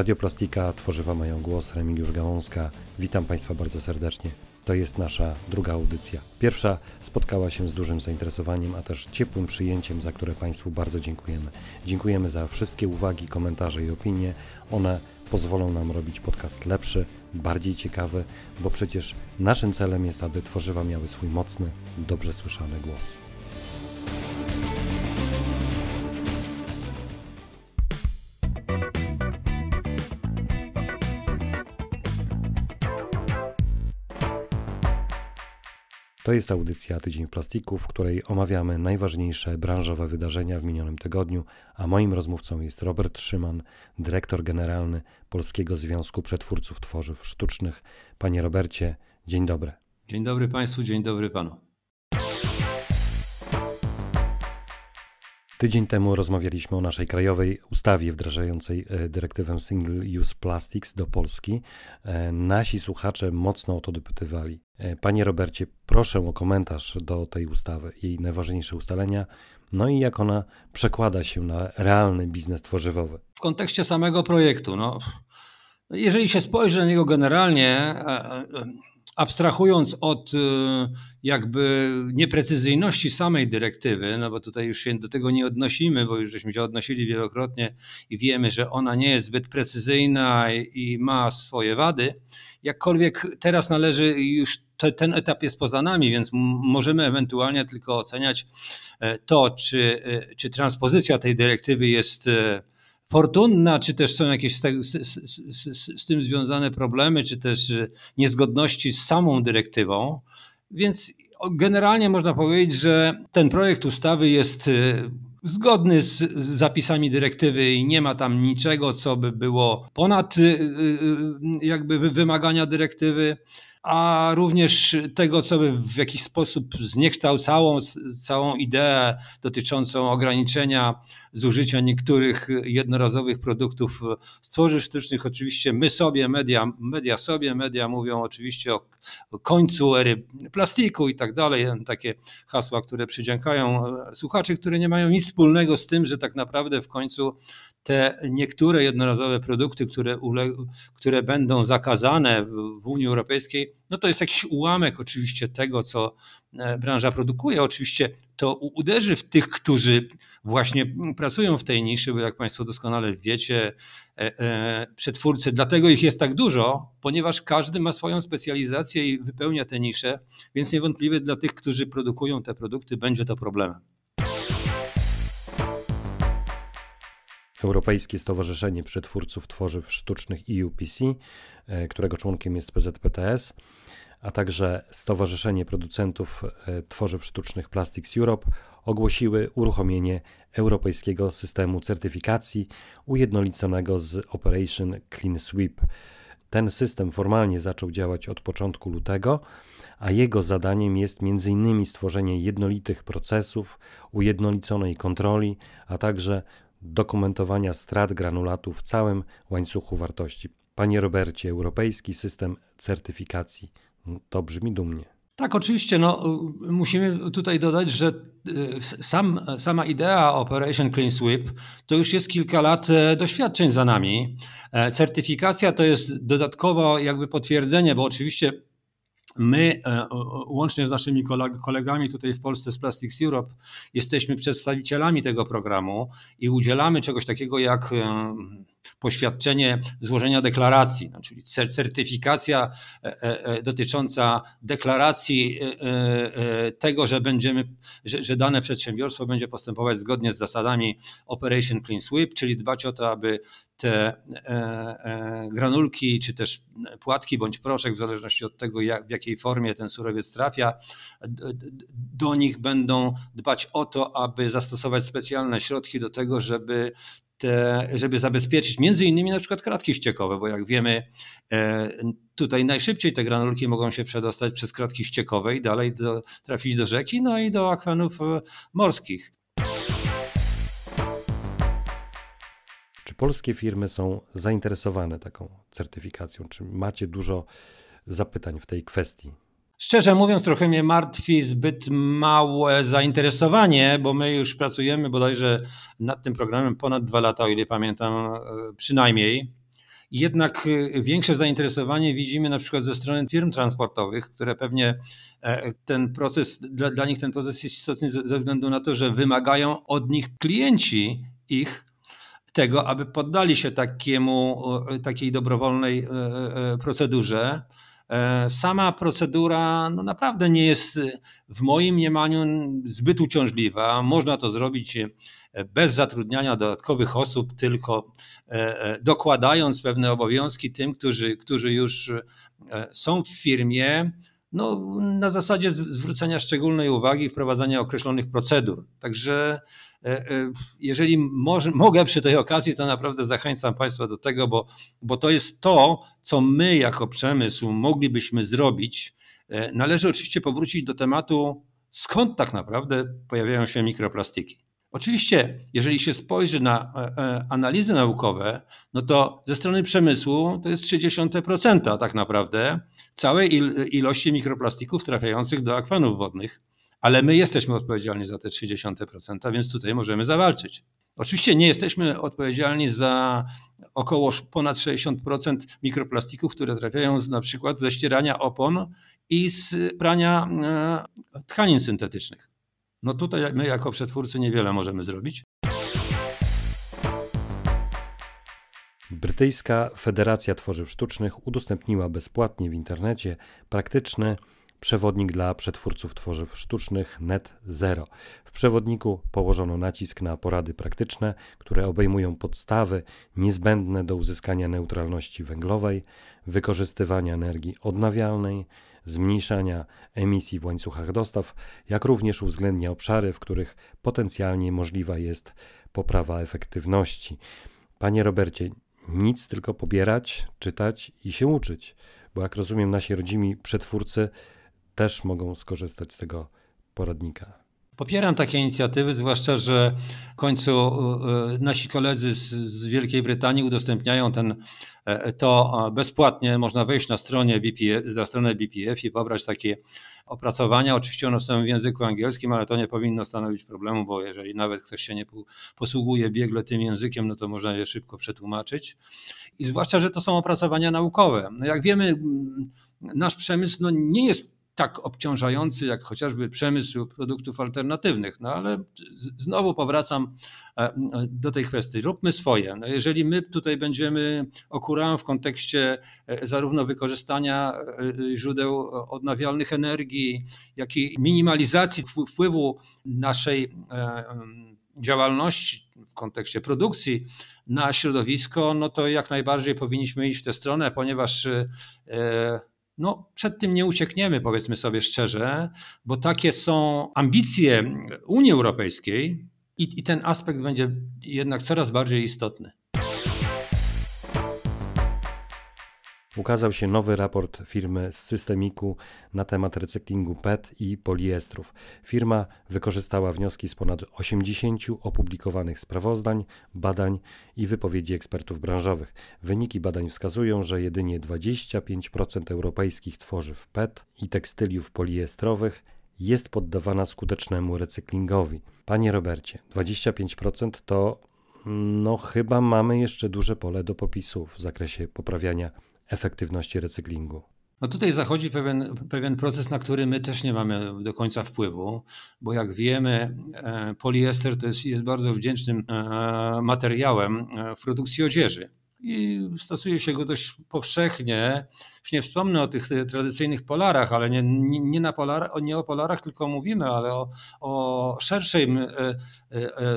Radioplastika, tworzywa mają głos, Remigiusz Gałązka. Witam Państwa bardzo serdecznie. To jest nasza druga audycja. Pierwsza spotkała się z dużym zainteresowaniem, a też ciepłym przyjęciem, za które Państwu bardzo dziękujemy. Dziękujemy za wszystkie uwagi, komentarze i opinie. One pozwolą nam robić podcast lepszy, bardziej ciekawy, bo przecież naszym celem jest, aby tworzywa miały swój mocny, dobrze słyszany głos. To jest audycja Tydzień Plastiku, w której omawiamy najważniejsze branżowe wydarzenia w minionym tygodniu, a moim rozmówcą jest Robert Szyman, dyrektor generalny Polskiego Związku Przetwórców Tworzyw Sztucznych. Panie Robercie, dzień dobry. Dzień dobry Państwu, dzień dobry Panu. Tydzień temu rozmawialiśmy o naszej krajowej ustawie wdrażającej e, dyrektywę Single Use Plastics do Polski. E, nasi słuchacze mocno o to dopytywali. E, panie Robercie, proszę o komentarz do tej ustawy, jej najważniejsze ustalenia, no i jak ona przekłada się na realny biznes tworzywowy. W kontekście samego projektu, no, jeżeli się spojrzy na niego generalnie, abstrahując od y, jakby nieprecyzyjności samej dyrektywy, no bo tutaj już się do tego nie odnosimy, bo już żeśmy się odnosili wielokrotnie i wiemy, że ona nie jest zbyt precyzyjna i ma swoje wady. Jakkolwiek teraz należy już te, ten etap jest poza nami, więc możemy ewentualnie tylko oceniać e, to, czy, e, czy transpozycja tej dyrektywy jest e, fortunna, czy też są jakieś z, z, z, z, tym związane problemy, czy też niezgodności z samą dyrektywą. Więc generalnie można powiedzieć, że ten projekt ustawy jest y, zgodny z zapisami dyrektywy i nie ma tam niczego, co by było ponad y, y, jakby wymagania dyrektywy a również tego, co by w jakiś sposób zniekształcało całą ideę dotyczącą ograniczenia zużycia niektórych jednorazowych produktów z tworzyw sztucznych. Oczywiście my sobie, media, media sobie, media mówią oczywiście o, o końcu ery plastiku i tak dalej. Takie hasła, które przydziękają słuchaczy, które nie mają nic wspólnego z tym, że tak naprawdę w końcu te niektóre jednorazowe produkty, które, które będą zakazane w Unii Europejskiej, no to jest jakiś ułamek oczywiście tego, co e, branża produkuje. Oczywiście to uderzy w tych, którzy właśnie pracują w tej niszy, bo jak Państwo doskonale wiecie, e, e, przetwórcy, dlatego ich jest tak dużo, ponieważ każdy ma swoją specjalizację i wypełnia te nisze, więc niewątpliwie dla tych, którzy produkują te produkty, będzie to problemem. Europejskie Stowarzyszenie Przetwórców Tworzyw Sztucznych EUPC, e, którego członkiem jest PZPTS, a także Stowarzyszenie Producentów e, Tworzyw Sztucznych Plastics Europe ogłosiły uruchomienie europejskiego systemu certyfikacji ujednoliconego z Operation Clean Sweep. Ten system formalnie zaczął działać od początku lutego, a jego zadaniem jest m.in. stworzenie jednolitych procesów, ujednoliconej kontroli, a także dokumentowania strat granulatu w całym łańcuchu wartości. Panie Robercie, europejski system certyfikacji. To brzmi dumnie. Tak, oczywiście. No, musimy tutaj dodać, że y, sam, sama idea Operation Clean Sweep to już jest kilka lat e, doświadczeń za nami. E, certyfikacja to jest dodatkowo jakby potwierdzenie, bo oczywiście My, e, łącznie z naszymi kolegami tutaj w Polsce z Plastics Europe, jesteśmy przedstawicielami tego programu i udzielamy czegoś takiego jak poświadczenie złożenia deklaracji, no, czyli certyfikacja e, dotycząca deklaracji tego, że będziemy, że, że dane przedsiębiorstwo będzie postępować zgodnie z zasadami Operation Clean Sweep, czyli dbać o to, aby te granulki, czy też płatki bądź proszek, w zależności od tego, jak, w jakiej formie ten surowiec trafia, do nich będą dbać o to, aby zastosować specjalne środki do tego, żeby te, żeby zabezpieczyć między innymi na przykład kratki ściekowe, bo jak wiemy, e, tutaj najszybciej te granulki mogą się przedostać przez kratki ściekowe i dalej do, trafić do rzeki, no i do akwenów e, morskich. Czy polskie firmy są zainteresowane taką certyfikacją? Czy macie dużo zapytań w tej kwestii? Szczerze mówiąc, trochę mnie martwi zbyt małe zainteresowanie, bo my już pracujemy bodajże nad tym programem ponad dwa lata, o ile pamiętam, e, przynajmniej. jednak większe zainteresowanie widzimy na przykład ze strony firm transportowych, które pewnie ten proces, dla, dla nich ten proces jest istotny ze względu na to, że wymagają od nich klienci ich tego, aby poddali się takiemu, takiej dobrowolnej procedurze. Sama procedura no naprawdę nie jest w moim mniemaniu zbyt uciążliwa. Można to zrobić bez zatrudniania dodatkowych osób, tylko dokładając pewne obowiązki tym, którzy, którzy już są w firmie, no, na zasadzie zwrócenia szczególnej uwagi, wprowadzania określonych procedur. Także E, e, jeżeli może, mogę przy tej okazji, to naprawdę zachęcam Państwa do tego, bo, bo to jest to, co my jako przemysł moglibyśmy zrobić. E, należy oczywiście powrócić do tematu, skąd tak naprawdę pojawiają się mikroplastiki. Oczywiście, jeżeli się spojrzy na analizy naukowe, no to ze strony przemysłu to jest 0,3% tak naprawdę całej ilości mikroplastików trafiających do akwanów wodnych ale my jesteśmy odpowiedzialni za te 0,3%, więc tutaj możemy zawalczyć. Oczywiście nie jesteśmy odpowiedzialni za około ponad 60% mikroplastików, które trafiają z, na przykład ze ścierania opon i z prania e, tkanin syntetycznych. No tutaj my jako przetwórcy niewiele możemy zrobić. Brytyjska Federacja Tworzyw Sztucznych udostępniła bezpłatnie w internecie praktyczny przewodnik dla przetwórców tworzyw sztucznych Net Zero. W przewodniku położono nacisk na porady praktyczne, które obejmują podstawy niezbędne do uzyskania neutralności węglowej, wykorzystywania energii odnawialnej, zmniejszania emisji w łańcuchach dostaw, jak również uwzględnia obszary, w których potencjalnie możliwa jest poprawa efektywności. Panie Robercie, nic tylko pobierać, czytać i się uczyć, bo jak rozumiem, nasi rodzimi przetwórcy też mogą skorzystać z tego poradnika. Popieram takie inicjatywy, zwłaszcza, że w końcu e, nasi koledzy z, Wielkiej Brytanii udostępniają ten, e, to bezpłatnie. Można wejść na, BPF, na stronę BPF i pobrać takie opracowania. Oczywiście one są w języku angielskim, ale to nie powinno stanowić problemu, bo jeżeli nawet ktoś się nie posługuje biegle tym językiem, no to można je szybko przetłumaczyć. I zwłaszcza, że to są opracowania naukowe. No jak wiemy, nasz przemysł no nie jest tak obciążający jak chociażby przemysł produktów alternatywnych. No ale znowu powracam e, do tej kwestii. Róbmy swoje. No jeżeli my tutaj będziemy okurałem w kontekście e, zarówno wykorzystania e, źródeł odnawialnych energii, jak i minimalizacji wpływu naszej działalności w kontekście produkcji na środowisko, no to jak najbardziej powinniśmy iść w tę stronę, ponieważ no, przed tym nie uciekniemy, powiedzmy sobie szczerze, bo takie są ambicje Unii Europejskiej i, i ten aspekt będzie jednak coraz bardziej istotny. Ukazał się nowy raport firmy z Systemiku na temat recyklingu PET i poliestrów. Firma wykorzystała wnioski z ponad 80 opublikowanych sprawozdań, badań i wypowiedzi ekspertów branżowych. Wyniki badań wskazują, że jedynie 25% europejskich tworzyw PET i tekstyliów poliestrowych jest poddawana skutecznemu recyklingowi. Panie Robercie, 25% to no chyba mamy jeszcze duże pole do popisu w zakresie poprawiania efektywności recyklingu. No tutaj zachodzi pewien, pewien proces, na który my też nie mamy do końca wpływu, bo jak wiemy, e, poliester to jest, jest bardzo wdzięcznym e, materiałem e, w produkcji odzieży. I stosuje się go dość powszechnie. Już nie wspomnę o tych tradycyjnych polarach, ale nie, nie, na polar, nie o polarach tylko mówimy, ale o, o szerszym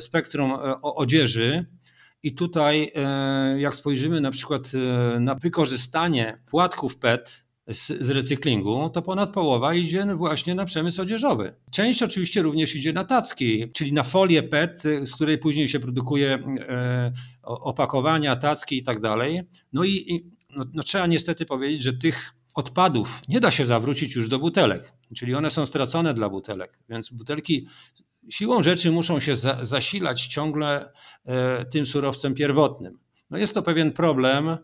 spektrum odzieży i tutaj, e, jak spojrzymy na przykład e, na wykorzystanie płatków PET z, recyklingu, to ponad połowa idzie właśnie na przemysł odzieżowy. Część oczywiście również idzie na tacki, czyli na folię PET, z której później się produkuje e, opakowania, tacki i tak dalej. No i no, no trzeba niestety powiedzieć, że tych odpadów nie da się zawrócić już do butelek, czyli one są stracone dla butelek, więc butelki siłą rzeczy muszą się za, zasilać ciągle e, tym surowcem pierwotnym. No jest to pewien problem,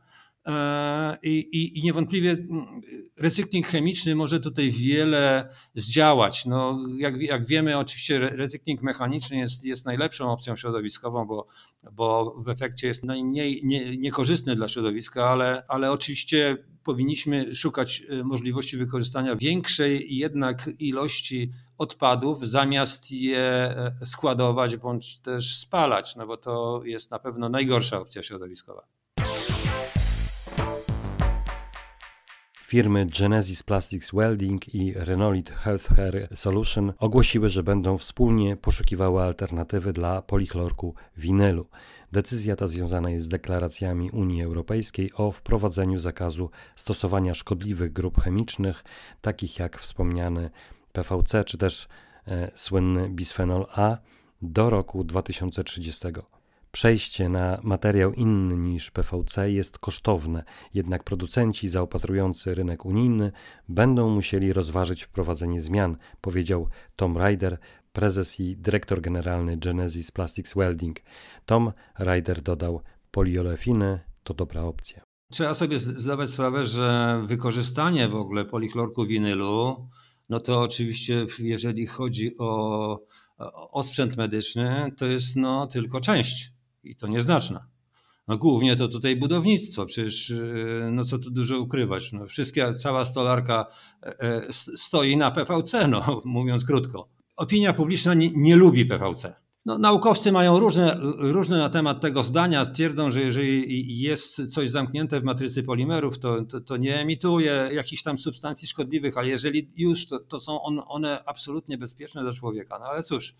I, i, I, niewątpliwie mm, recykling chemiczny może tutaj wiele zdziałać. No, jak, jak wiemy, oczywiście recykling mechaniczny jest, jest najlepszą opcją środowiskową, bo, bo w efekcie jest najmniej nie, niekorzystny dla środowiska, ale, ale oczywiście powinniśmy szukać e, możliwości wykorzystania większej jednak ilości odpadów, zamiast je e, składować bądź też spalać, no bo to jest na pewno najgorsza opcja środowiskowa. Firmy Genesis Plastics Welding i Renolit Healthcare Solution ogłosiły, że będą wspólnie poszukiwały alternatywy dla polichlorku winylu. Decyzja ta związana jest z deklaracjami Unii Europejskiej o wprowadzeniu zakazu stosowania szkodliwych grup chemicznych, takich jak wspomniany PVC czy też e, słynny bisfenol A, do roku 2030. Przejście na materiał inny niż PVC jest kosztowne, jednak producenci zaopatrujący rynek unijny będą musieli rozważyć wprowadzenie zmian, powiedział Tom Ryder, prezes i dyrektor generalny Genesis Plastics Welding. Tom Ryder dodał: Poliolefiny to dobra opcja. Trzeba sobie zdawać sprawę, że wykorzystanie w ogóle polichlorku winylu, no to oczywiście, jeżeli chodzi o, o sprzęt medyczny, to jest no tylko część i to nieznaczna. No głównie to tutaj budownictwo, przecież y, no co tu dużo ukrywać. No wszystkie, cała stolarka e, e, stoi na PVC, no, mówiąc krótko. Opinia publiczna nie, nie lubi PVC. No, naukowcy mają różne, różne na temat tego zdania. Twierdzą, że jeżeli jest coś zamknięte w matrycy polimerów, to, to, to nie emituje jakichś tam substancji szkodliwych, ale jeżeli już, to, to są on, one absolutnie bezpieczne dla człowieka. No ale cóż,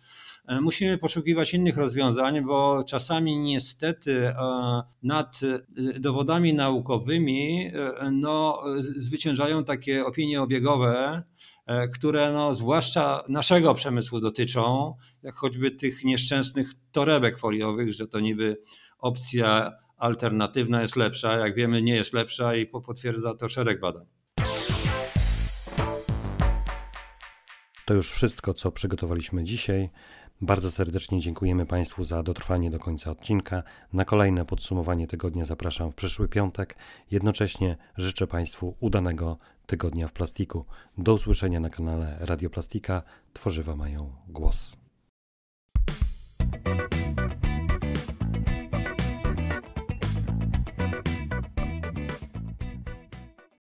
e, musimy poszukiwać innych rozwiązań, bo czasami niestety e, nad e, dowodami naukowymi no, zwyciężają takie opinie obiegowe, które no, zwłaszcza naszego przemysłu dotyczą, jak choćby tych nieszczęsnych torebek foliowych, że to niby opcja alternatywna jest lepsza. Jak wiemy, nie jest lepsza i potwierdza to szereg badań. To już wszystko, co przygotowaliśmy dzisiaj. Bardzo serdecznie dziękujemy Państwu za dotrwanie do końca odcinka. Na kolejne podsumowanie tygodnia zapraszam w przyszły piątek. Jednocześnie życzę Państwu udanego tygodnia w plastiku. Do usłyszenia na kanale Radio Plastika. Tworzywa mają głos.